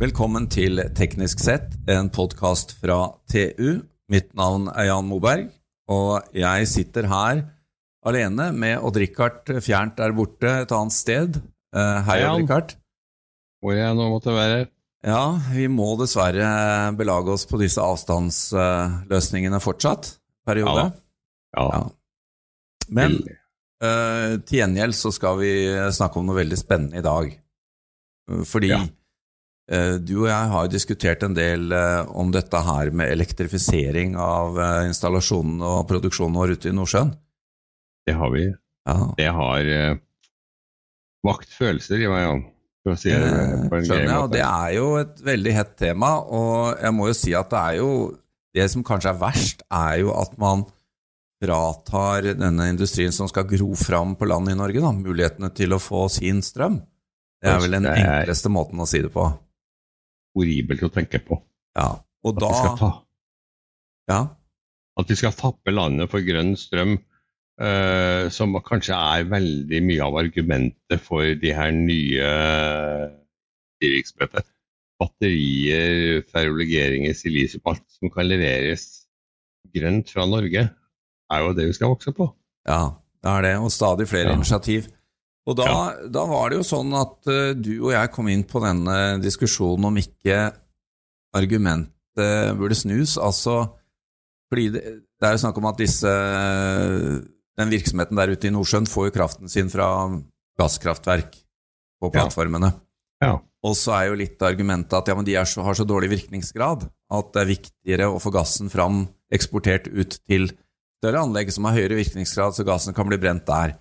Velkommen til Teknisk sett, en podkast fra TU. Mitt navn er Jan Moberg, og jeg sitter her alene med Odd-Rikard fjernt der borte et annet sted. Eh, hei. Odd-Rikard. Hvor jeg nå måtte være. Ja, vi må dessverre belage oss på disse avstandsløsningene fortsatt. Periode. Ja. Ja. Men Veldig. eh, til gjengjeld så skal vi snakke om noe veldig spennende i dag. Fordi Ja. Eh, du og jeg har diskutert en del eh, om dette her med elektrifisering av installasjonene installasjonen og produksjonen vår ute i Nordsjøen. Det har vi. Ja, Det har vakt følelser i meg, Jan. For å si det Eh, på en skjønner og det er jo et veldig hett tema, og jeg må jo si at det er jo Det som kanskje er verst, er jo at man fratar denne industrien som skal gro fram på land i Norge, da, mulighetene til å få sin strøm. Det er vel den enkleste måten å si det på. Horribelt å tenke på. Ja, og At vi, skal ta, Ja, at vi skal tappe landet for grønn strøm, uh, som kanskje er veldig mye av argumentet for de her nye virksomhetene. Batterier, ferrolegeringer, silisium, alt som kan leveres grønt fra Norge, er jo det vi skal vokse på. ja, det er det, og stadig flere Ja. initiativ. Og da, da var det jo sånn at eh, du og jeg kom inn på denne diskusjonen om ikke argumentet burde snus. Altså, fordi det, det er jo snakk om at disse, den virksomheten der ute i Nordsjøen får jo kraften sin fra gasskraftverk på plattformene. Ja. Og så er jo litt argumentet at ja, men de er så, har så dårlig virkningsgrad at det er viktigere å få gassen fram eksportert ut til større anlegg som har høyere virkningsgrad, så gassen kan bli brent der.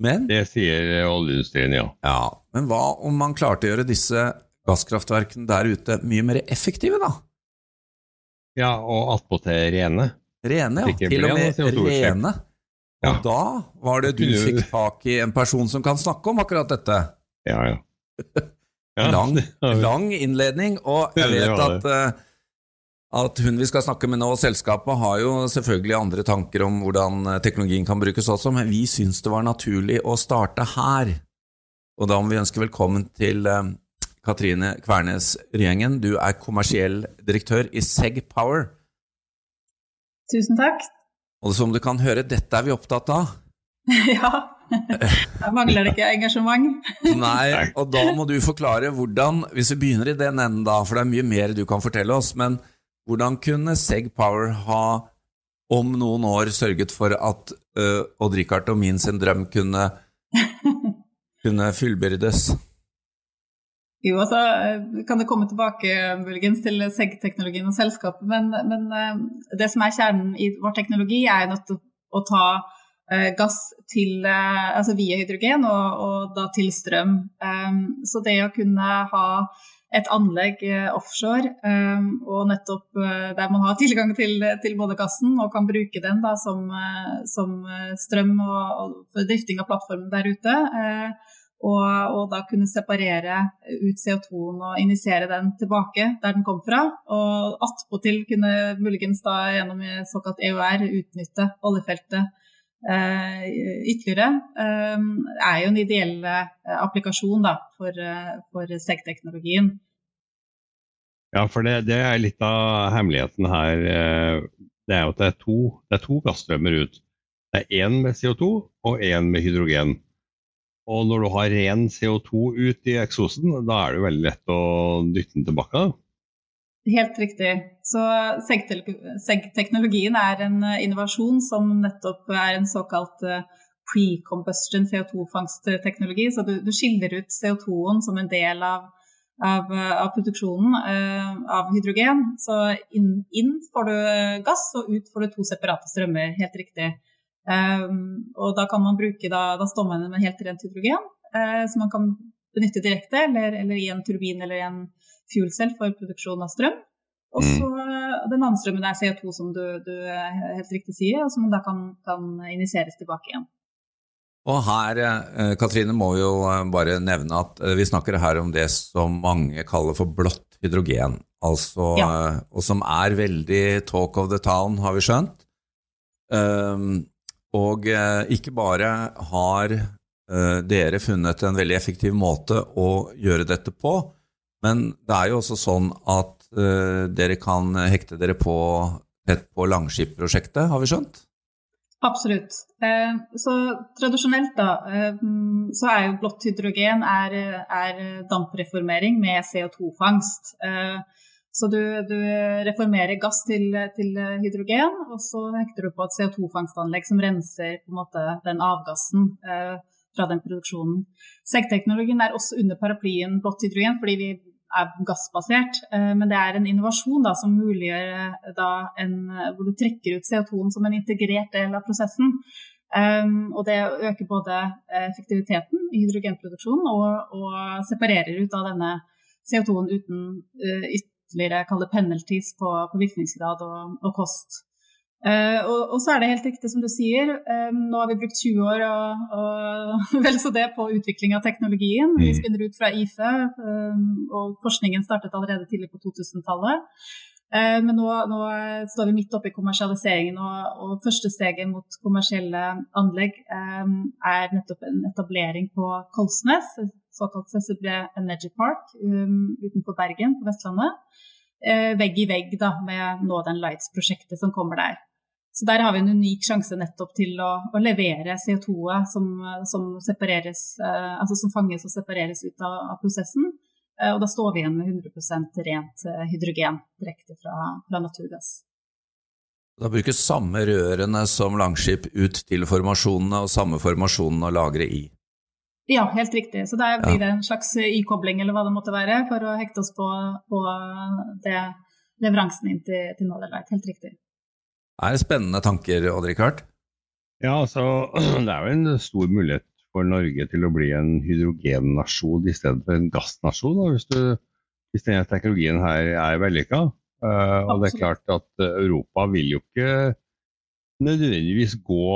Men, Det sier oljeindustrien, ja. ja, men hva om man klarte å gjøre disse gasskraftverkene der ute mye mer effektive, da? Ja, og attpåtil rene. Rene, ja. Til og med rene. CO2-utslipp. rene. Ja. Og da var det du fikk tak i en person som kan snakke om akkurat dette. Ja, ja. Lang, lang innledning, og jeg vet at, at hun vi skal snakke med nå, selskapet, har jo selvfølgelig andre tanker om hvordan eh, teknologien kan brukes også, men vi syns det var naturlig å starte her. Og da må vi ønske velkommen til eh, Katrine Kvernes Ryengen. Du er kommersiell direktør i Seg Power. Tusen takk. Og som du kan høre, dette er vi opptatt av. ja. Her mangler det ikke engasjement. Nei, og da må du forklare hvordan, hvis vi begynner i den enden da, for det er mye mer du kan fortelle oss, men hvordan kunne Seg Power ha om noen år sørget for at uh, Odd-Rikard og min sin drøm kunne, kunne fullbyrdes? Jo, altså eh, kan det komme tilbake muligens til SEG-teknologien og selskapet, men, men det som er kjernen i vår teknologi, er nettopp å ta gass til, altså via hydrogen og, og da til strøm. Um, så det å kunne ha et anlegg eh, offshore um, og nettopp eh, der man har tilgang til, til bådekassen og kan bruke den da som, eh, som strøm og, for drifting av plattformen der ute. og, og da kunne separere ut CO2-en og injisere den tilbake der den kom fra. Og attpåtil kunne muligens da gjennom såkalt EUR utnytte oljefeltet ytterligere. Eh, er jo en ideell eh, applikasjon da, for, eh, for SEG-teknologien. Ja, for det, det er litt av hemmeligheten her. eh, Det er jo at det er to, det er to gassstrømmer ut. Det er én med CO2 og én med hydrogen. Og når du har ren CO2 ut i eksosen, da er det jo veldig lett å dytte den tilbake. Helt riktig. Så SEG-teknologien er en eh, innovasjon som nettopp er en såkalt eh, pre-combustion CO2-fangstteknologi. Så du, du skiller ut CO2-en som en del av, av, eh, av produksjonen uh, av hydrogen. Så inn, inn, får du gass, og ut får du to separate strømmer. Helt riktig. Um, og da kan man bruke, da, da står man med helt rent hydrogen, uh, som man kan benytte direkte, eller, eller i en turbin eller i en fuelcell for produksjon av strøm. Og så eh, Den andre strømmen er CO2, som du, du helt riktig sier, og som da kan, kan injiseres tilbake igjen. Og her, eh, Katrine, må jo eh, bare nevne at eh, vi snakker her om det som mange kaller for blått hydrogen. Altså, Ja. eh, og som er veldig talk of the town, har vi skjønt. Um, og eh, ikke bare har eh, dere funnet en veldig effektiv måte å gjøre dette på, Men det er jo også sånn at uh, dere kan hekte dere på tett på Langskip-prosjektet, har vi skjønt? Absolutt. Eh, så tradisjonelt da, eh, så er jo blått hydrogen er, er dampreformering med CO2-fangst. Eh, så du, du, reformerer gass til, til, hydrogen, og så hekter du på et CO2-fangstanlegg som renser på en måte den avgassen fra den produksjonen. Seggteknologien er også under paraplyen blått hydrogen, fordi vi er gassbasert. Eh, men det er en innovasjon da, som muliggjør da en, hvor du trekker ut CO2-en som en integrert del av prosessen. Um, og det øker både effektiviteten i hydrogenproduksjonen og, og separerer ut av denne CO2-en uten uh, ytterligere penalties på, på virkningsgrad og, og kost. Uh, og, og, så er det helt riktig som du sier, um, nå har vi brukt 20 år og, og vel så det på utvikling av teknologien. Vi mm. spinner ut fra IFE, um, og forskningen startet allerede tidlig på 2000-tallet. Uh, men nå, nå, står vi midt oppe i kommersialiseringen, og, og første steget mot kommersielle anlegg um, er nettopp en etablering på Kolsnes, såkalt CCB Energy Park utenfor Bergen på Vestlandet. Vegg i vegg da, med Northern Lights-prosjektet som kommer der. Så der har vi en unik sjanse nettopp til å, å levere CO2-et som, som, eh, altså som, fanges og separeres ut av, av prosessen. Eh, og da står vi igjen med 100% rent eh, hydrogen direkte fra, fra, naturgass. Da brukes samme rørene som Langskip ut til formasjonene, og samme formasjonene å lagre i? Ja, helt riktig. Så der blir det en slags ikobling eller hva det måtte være, for å hekte oss på, på det leveransen inn til, til Light. Helt riktig er det spennende tanker, Odd-Rikard? Ja, altså, det er jo en stor mulighet for Norge til å bli en hydrogennasjon i stedet for en gassnasjon, hvis, du, hvis denne teknologien her er vellykka. Uh, og det er klart at Europa vil jo ikke nødvendigvis gå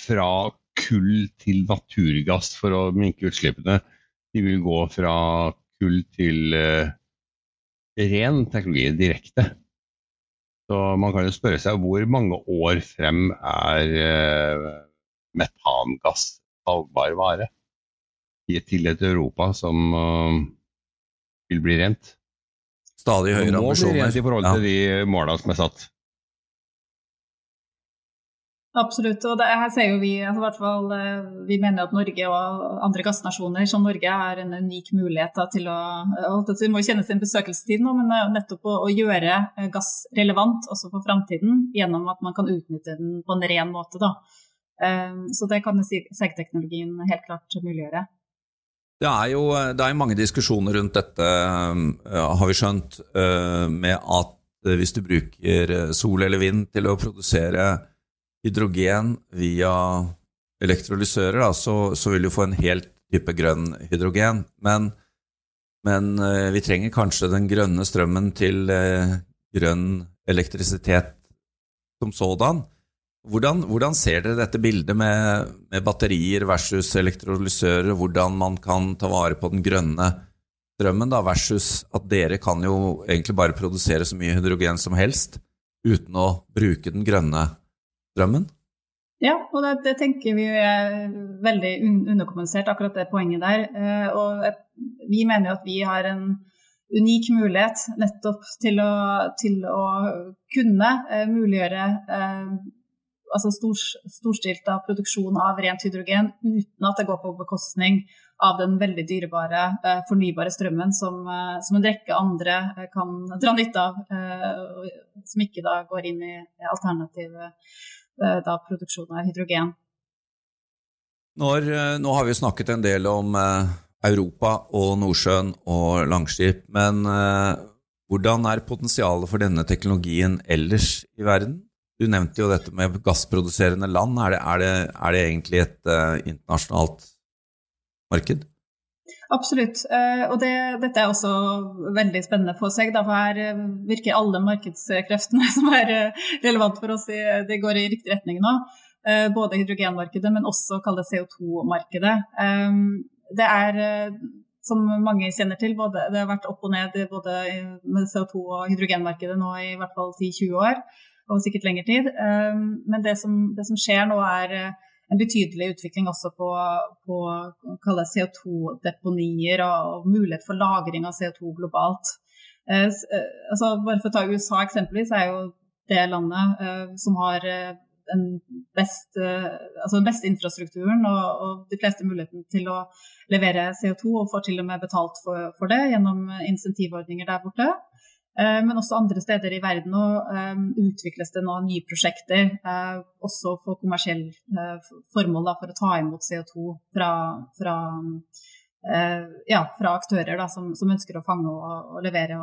fra kull til naturgass for å minke utslippene. De vil gå fra kull til uh, ren teknologi direkte. Så man kan jo spørre seg hvor mange år frem er eh, metangass valgbar vare til et Europa som uh, vil bli rent? Stadig høyere ambisjoner. Må bli rent i forhold til ja. de målene som er satt. Absolutt. og det, her ser jo Vi altså hvert fall, eh, vi mener at Norge og andre gassnasjoner som Norge har en unik mulighet da, til å Vi må kjenne sin besøkelsestid nå, men eh, nettopp å, å, gjøre eh, gass relevant også for framtiden gjennom at man kan utnytte den på en ren måte. Da. Så det kan seggteknologien helt klart muliggjøre. Det er jo det er mange diskusjoner rundt dette, har vi skjønt, med at hvis du bruker sol eller vind til å produsere hydrogen via elektrolysører, da, så, så, vil du få en helt type grønn hydrogen. Men, men eh, vi trenger kanskje den grønne strømmen til eh, grønn elektrisitet som sådan. Hvordan, hvordan, ser dere dette bildet med, med, batterier versus elektrolysører, hvordan man kan ta vare på den grønne strømmen, da, versus at dere kan jo egentlig bare produsere så mye hydrogen som helst uten å bruke den grønne strømmen? Ja, og det, det, tenker vi er veldig un underkommunisert, akkurat det poenget der. Eh, og et, vi mener jo at vi har en unik mulighet nettopp til å, til å kunne eh, muliggjøre eh, altså stor, storstilt produksjon av rent hydrogen uten at det går på bekostning av den veldig dyrebare eh, fornybare strømmen som, eh, som, en rekke andre eh, kan dra nytte av, som ikke da går inn i alternative da produksjon av hydrogen. Når, eh, nå har vi snakket en del om eh, Europa og Nordsjøen og Langskip, men hvordan er potensialet for denne teknologien ellers i verden? Du nevnte jo dette med gassproduserende land. Er det, er det, er det egentlig et internasjonalt marked? Absolutt. Eh, og det, dette er også veldig spennende for seg. Da, for her eh, virker alle markedskreftene som er eh, relevant for oss, det går i riktig retning nå. Både hydrogenmarkedet, men også kall det CO2-markedet. Det er, som mange kjenner til, både, det har vært opp og ned både med CO2- og hydrogenmarkedet nå i hvert fall 10-20 år, og sikkert lengre tid. Men det som, det som skjer nå, er en betydelig utvikling også på, på CO2-deponier og, mulighet for lagring av CO2 globalt. Eh, eh, altså, bare for å ta USA eksempelvis, er jo det landet eh, som har eh, den, beste, eh, altså best infrastrukturen og, og, de fleste muligheten til å levere CO2, og får til og med betalt for, for det gjennom insentivordninger der borte. Eh, men også andre steder i verden og, um, utvikles det nå nye prosjekter, uh, også for kommersiell uh, formål, for å ta imot CO2 fra, fra, uh, ja, fra aktører da, som, som, ønsker å fange og, og levere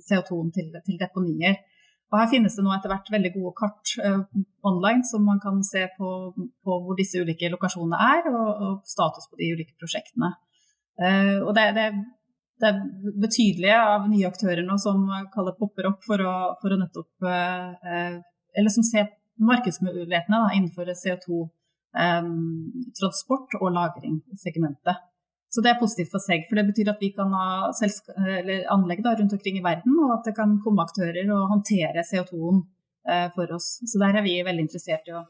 CO2-en til, til, deponier. Og Her finnes det nå etter hvert veldig gode kart online som man kan se på, på, hvor disse ulike lokasjonene er, og, og status på de ulike prosjektene. og det, det det er betydelige av nye aktører nå som kaller popper opp for å, for å nettopp eh, Eller som ser markedsmulighetene da, innenfor CO2-transport eh, og lagring-segmentet. Så det er positivt for seg, for det betyr at vi kan ha anlegg da, rundt omkring i verden, og at det kan komme aktører og håndtere CO2-en eh, for oss. Så der er vi veldig interessert i å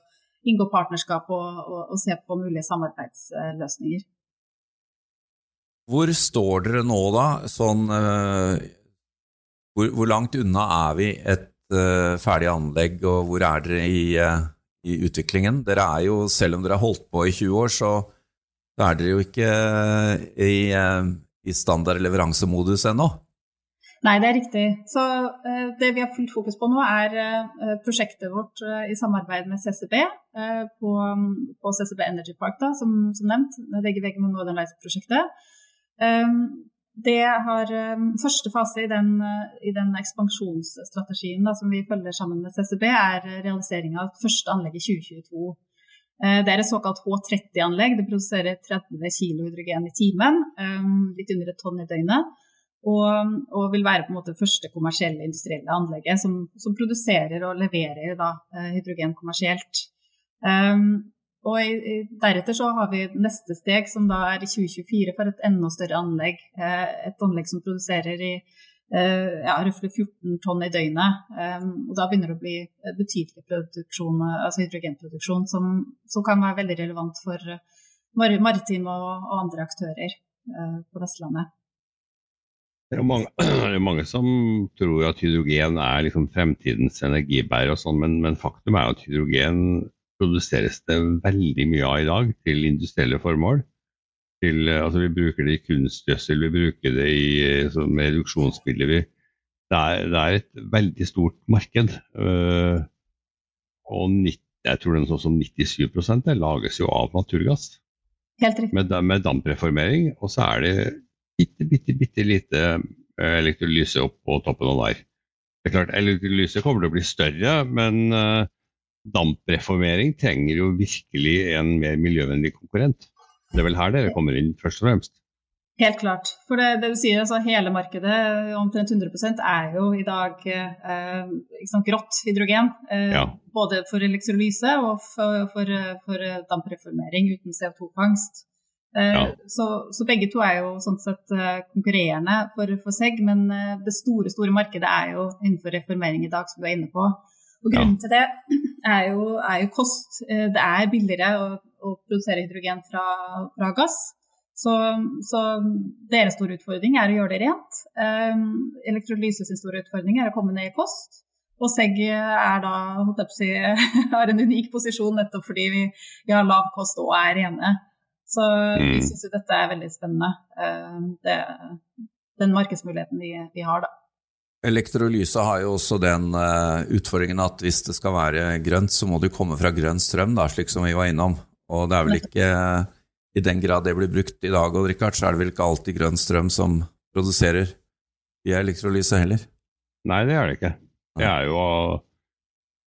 inngå partnerskap og, og, og se på mulige samarbeidsløsninger. Hvor står dere nå, da? Sånn, uh, hvor, hvor, langt unna er vi et uh, ferdig anlegg, og hvor er dere i, uh, i, utviklingen? Dere er jo, selv om dere har holdt på i 20 år, så, er dere jo ikke i, i standard leveransemodus ennå. Nei, det er riktig. Så Det vi har fullt fokus på nå, er prosjektet vårt i samarbeid med CCB på, på CCB Energy Park, da, som, som nevnt. Vegg med Northern Lights-prosjektet. Ehm, det har ehm, Første fase i den, i den ekspansjonsstrategien da, som vi følger sammen med CCB, er realisering av første anlegg i 2022. Eh, det er et såkalt H30-anlegg. Det produserer 30 kg hydrogen i timen, ehm, litt under et tonn i døgnet. Og, og, vil være på en måte første kommersielle industrielle anlegget som, som produserer og leverer da, eh, hydrogen kommersielt. Og i, deretter så har vi neste steg, som da er i 2024 for et enda større anlegg. Eh, et anlegg som produserer i eh, ja, røftlig 14 tonn i døgnet. Eh, og da begynner det å bli betydelig produksjon, altså hydrogenproduksjon, som, som kan være veldig relevant for maritime og, og andre aktører på Vestlandet. Det er, mange, mange som tror at hydrogen er liksom fremtidens energibærer, og sånn, men, men, faktum er at hydrogen produseres det veldig mye av i dag til industrielle formål. Til, eh, altså vi bruker det i kunstgjødsel, vi bruker det i, eh, som reduksjonsmidler. det, er, det, er, et veldig stort marked. Uh, og 90, jeg tror sånn som 97 det lages jo av naturgass. Helt riktig. Med, med dampreformering. Og så er det bitte, bitte, bitte lite elektrolyse opp på toppen av der. Det er klart, Elektrolyse kommer til å bli større, men uh, dampreformering trenger jo virkelig en mer miljøvennlig konkurrent. Det er vel her dere kommer inn, først og fremst? Helt klart. For det, det du sier, altså hele markedet, omtrent 100 er jo i dag eh, sant, grått hydrogen. Eh, ja. Både for elektrolyse og for, for, for dampreformering uten CO2-fangst. Eh, ja. så, så, begge to er jo sånn sett eh, konkurrerende for, for seg, men eh, det store store markedet er jo innenfor reformering i dag, som du er inne på. Og Grunnen ja. til det er jo, er jo, kost. Eh, det er billigere å, å produsere hydrogen fra, fra gass. Så, så, deres store utfordring er å gjøre det rent. Um, Elektrolyse store utfordring er å komme ned i kost. Og Segg er da, si, har en unik posisjon nettopp fordi vi, vi, har lav kost og er rene. Så mm. vi syns jo dette er veldig spennende. Uh, det, den markedsmuligheten vi, vi har, da. Elektrolyse har jo også den uh, utfordringen at hvis det skal være grønt, så må det komme fra grønn strøm, da, slik som vi var innom. Og det er vel ikke i den grad det blir brukt i dag, og Richard, så er det vel ikke alltid grønn strøm som produserer i elektrolyse heller? Nei, det er det ikke. Det er jo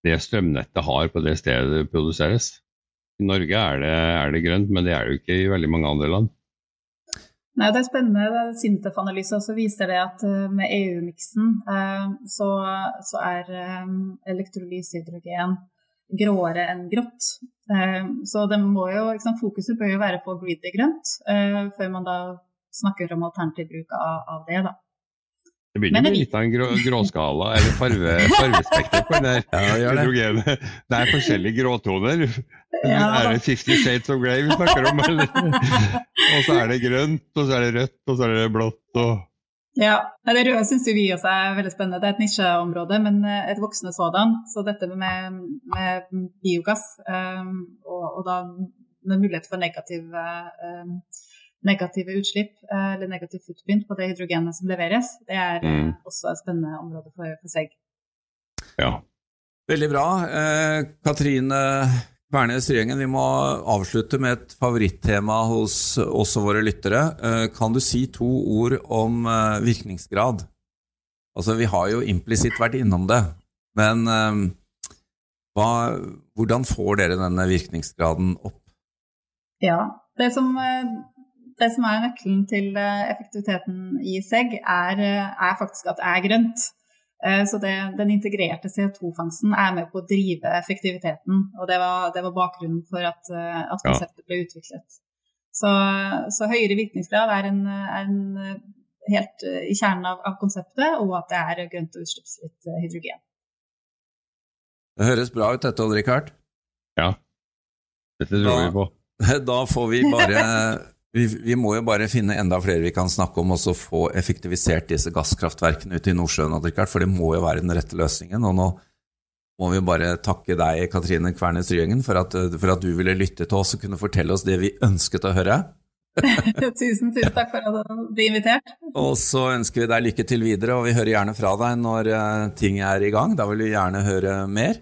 det strømnettet har på det stedet det produseres. I Norge er det, er det grønt, men det er det jo ikke i veldig mange andre land. Nei, Det er spennende. Sintef-analyser også viser det at eh, med EU-miksen eh, så, så, er eh, elektrolysehydrogen gråere enn grått. Så jo, liksom, fokuset bør jo være på greedy grønt, før man da snakker om alternativ bruk av, av det. da. Det blir jo litt av en grå, gråskala eller farve, farvespekter på den der ja, hydrogenet. Det er forskjellige gråtoner. Ja. Er det Fifty Shades of Grey vi snakker om, eller? og så er det grønt, og så er det rødt, og så er det blått og Ja, det røde syns vi også er veldig spennende. Det er et nisjeområde, men eh, et voksende sådan. Så dette med, med biogass, um, og, og, da med mulighet for negativ um, negative utslipp eller negativ footprint på det hydrogenet som leveres, det er mm. også et spennende område for, for seg. Ja. Veldig bra. Eh, Katrine Bernes Ryengen, vi må avslutte med et favorittema hos oss og våre lyttere. Eh, kan du si to ord om eh, virkningsgrad? Altså, vi har jo implisitt vært innom det, men eh, hva, hvordan får dere denne virkningsgraden opp? Ja, det som eh, det som er nøkkelen til eh, effektiviteten i SEG, er, eh, er faktisk at det er grønt. Eh, så det, den integrerte CO2-fangsten er med på å drive effektiviteten. Og det var, det var bakgrunnen for at, at konseptet ble utviklet. Så, så høyere virkningsgrad er, en, er en helt i kjernen av, av, konseptet, og at det er grønt og utslippsfritt hydrogen. Det høres bra ut dette, Odd-Rikard. Ja, dette tror vi på. Da får vi bare vi, vi, må jo bare finne enda flere vi kan snakke om, og så få effektivisert disse gasskraftverkene ute i Nordsjøen, for det må jo være den rette løsningen. Og nå må vi bare takke deg, Katrine Kvernes Ryengen, for for at du ville lytte til oss og kunne fortelle oss det vi ønsket å høre. tusen, tusen takk for at du ble invitert. Og så ønsker vi deg lykke til videre, og vi hører gjerne fra deg når uh, ting er i gang. Da vil vi gjerne høre mer.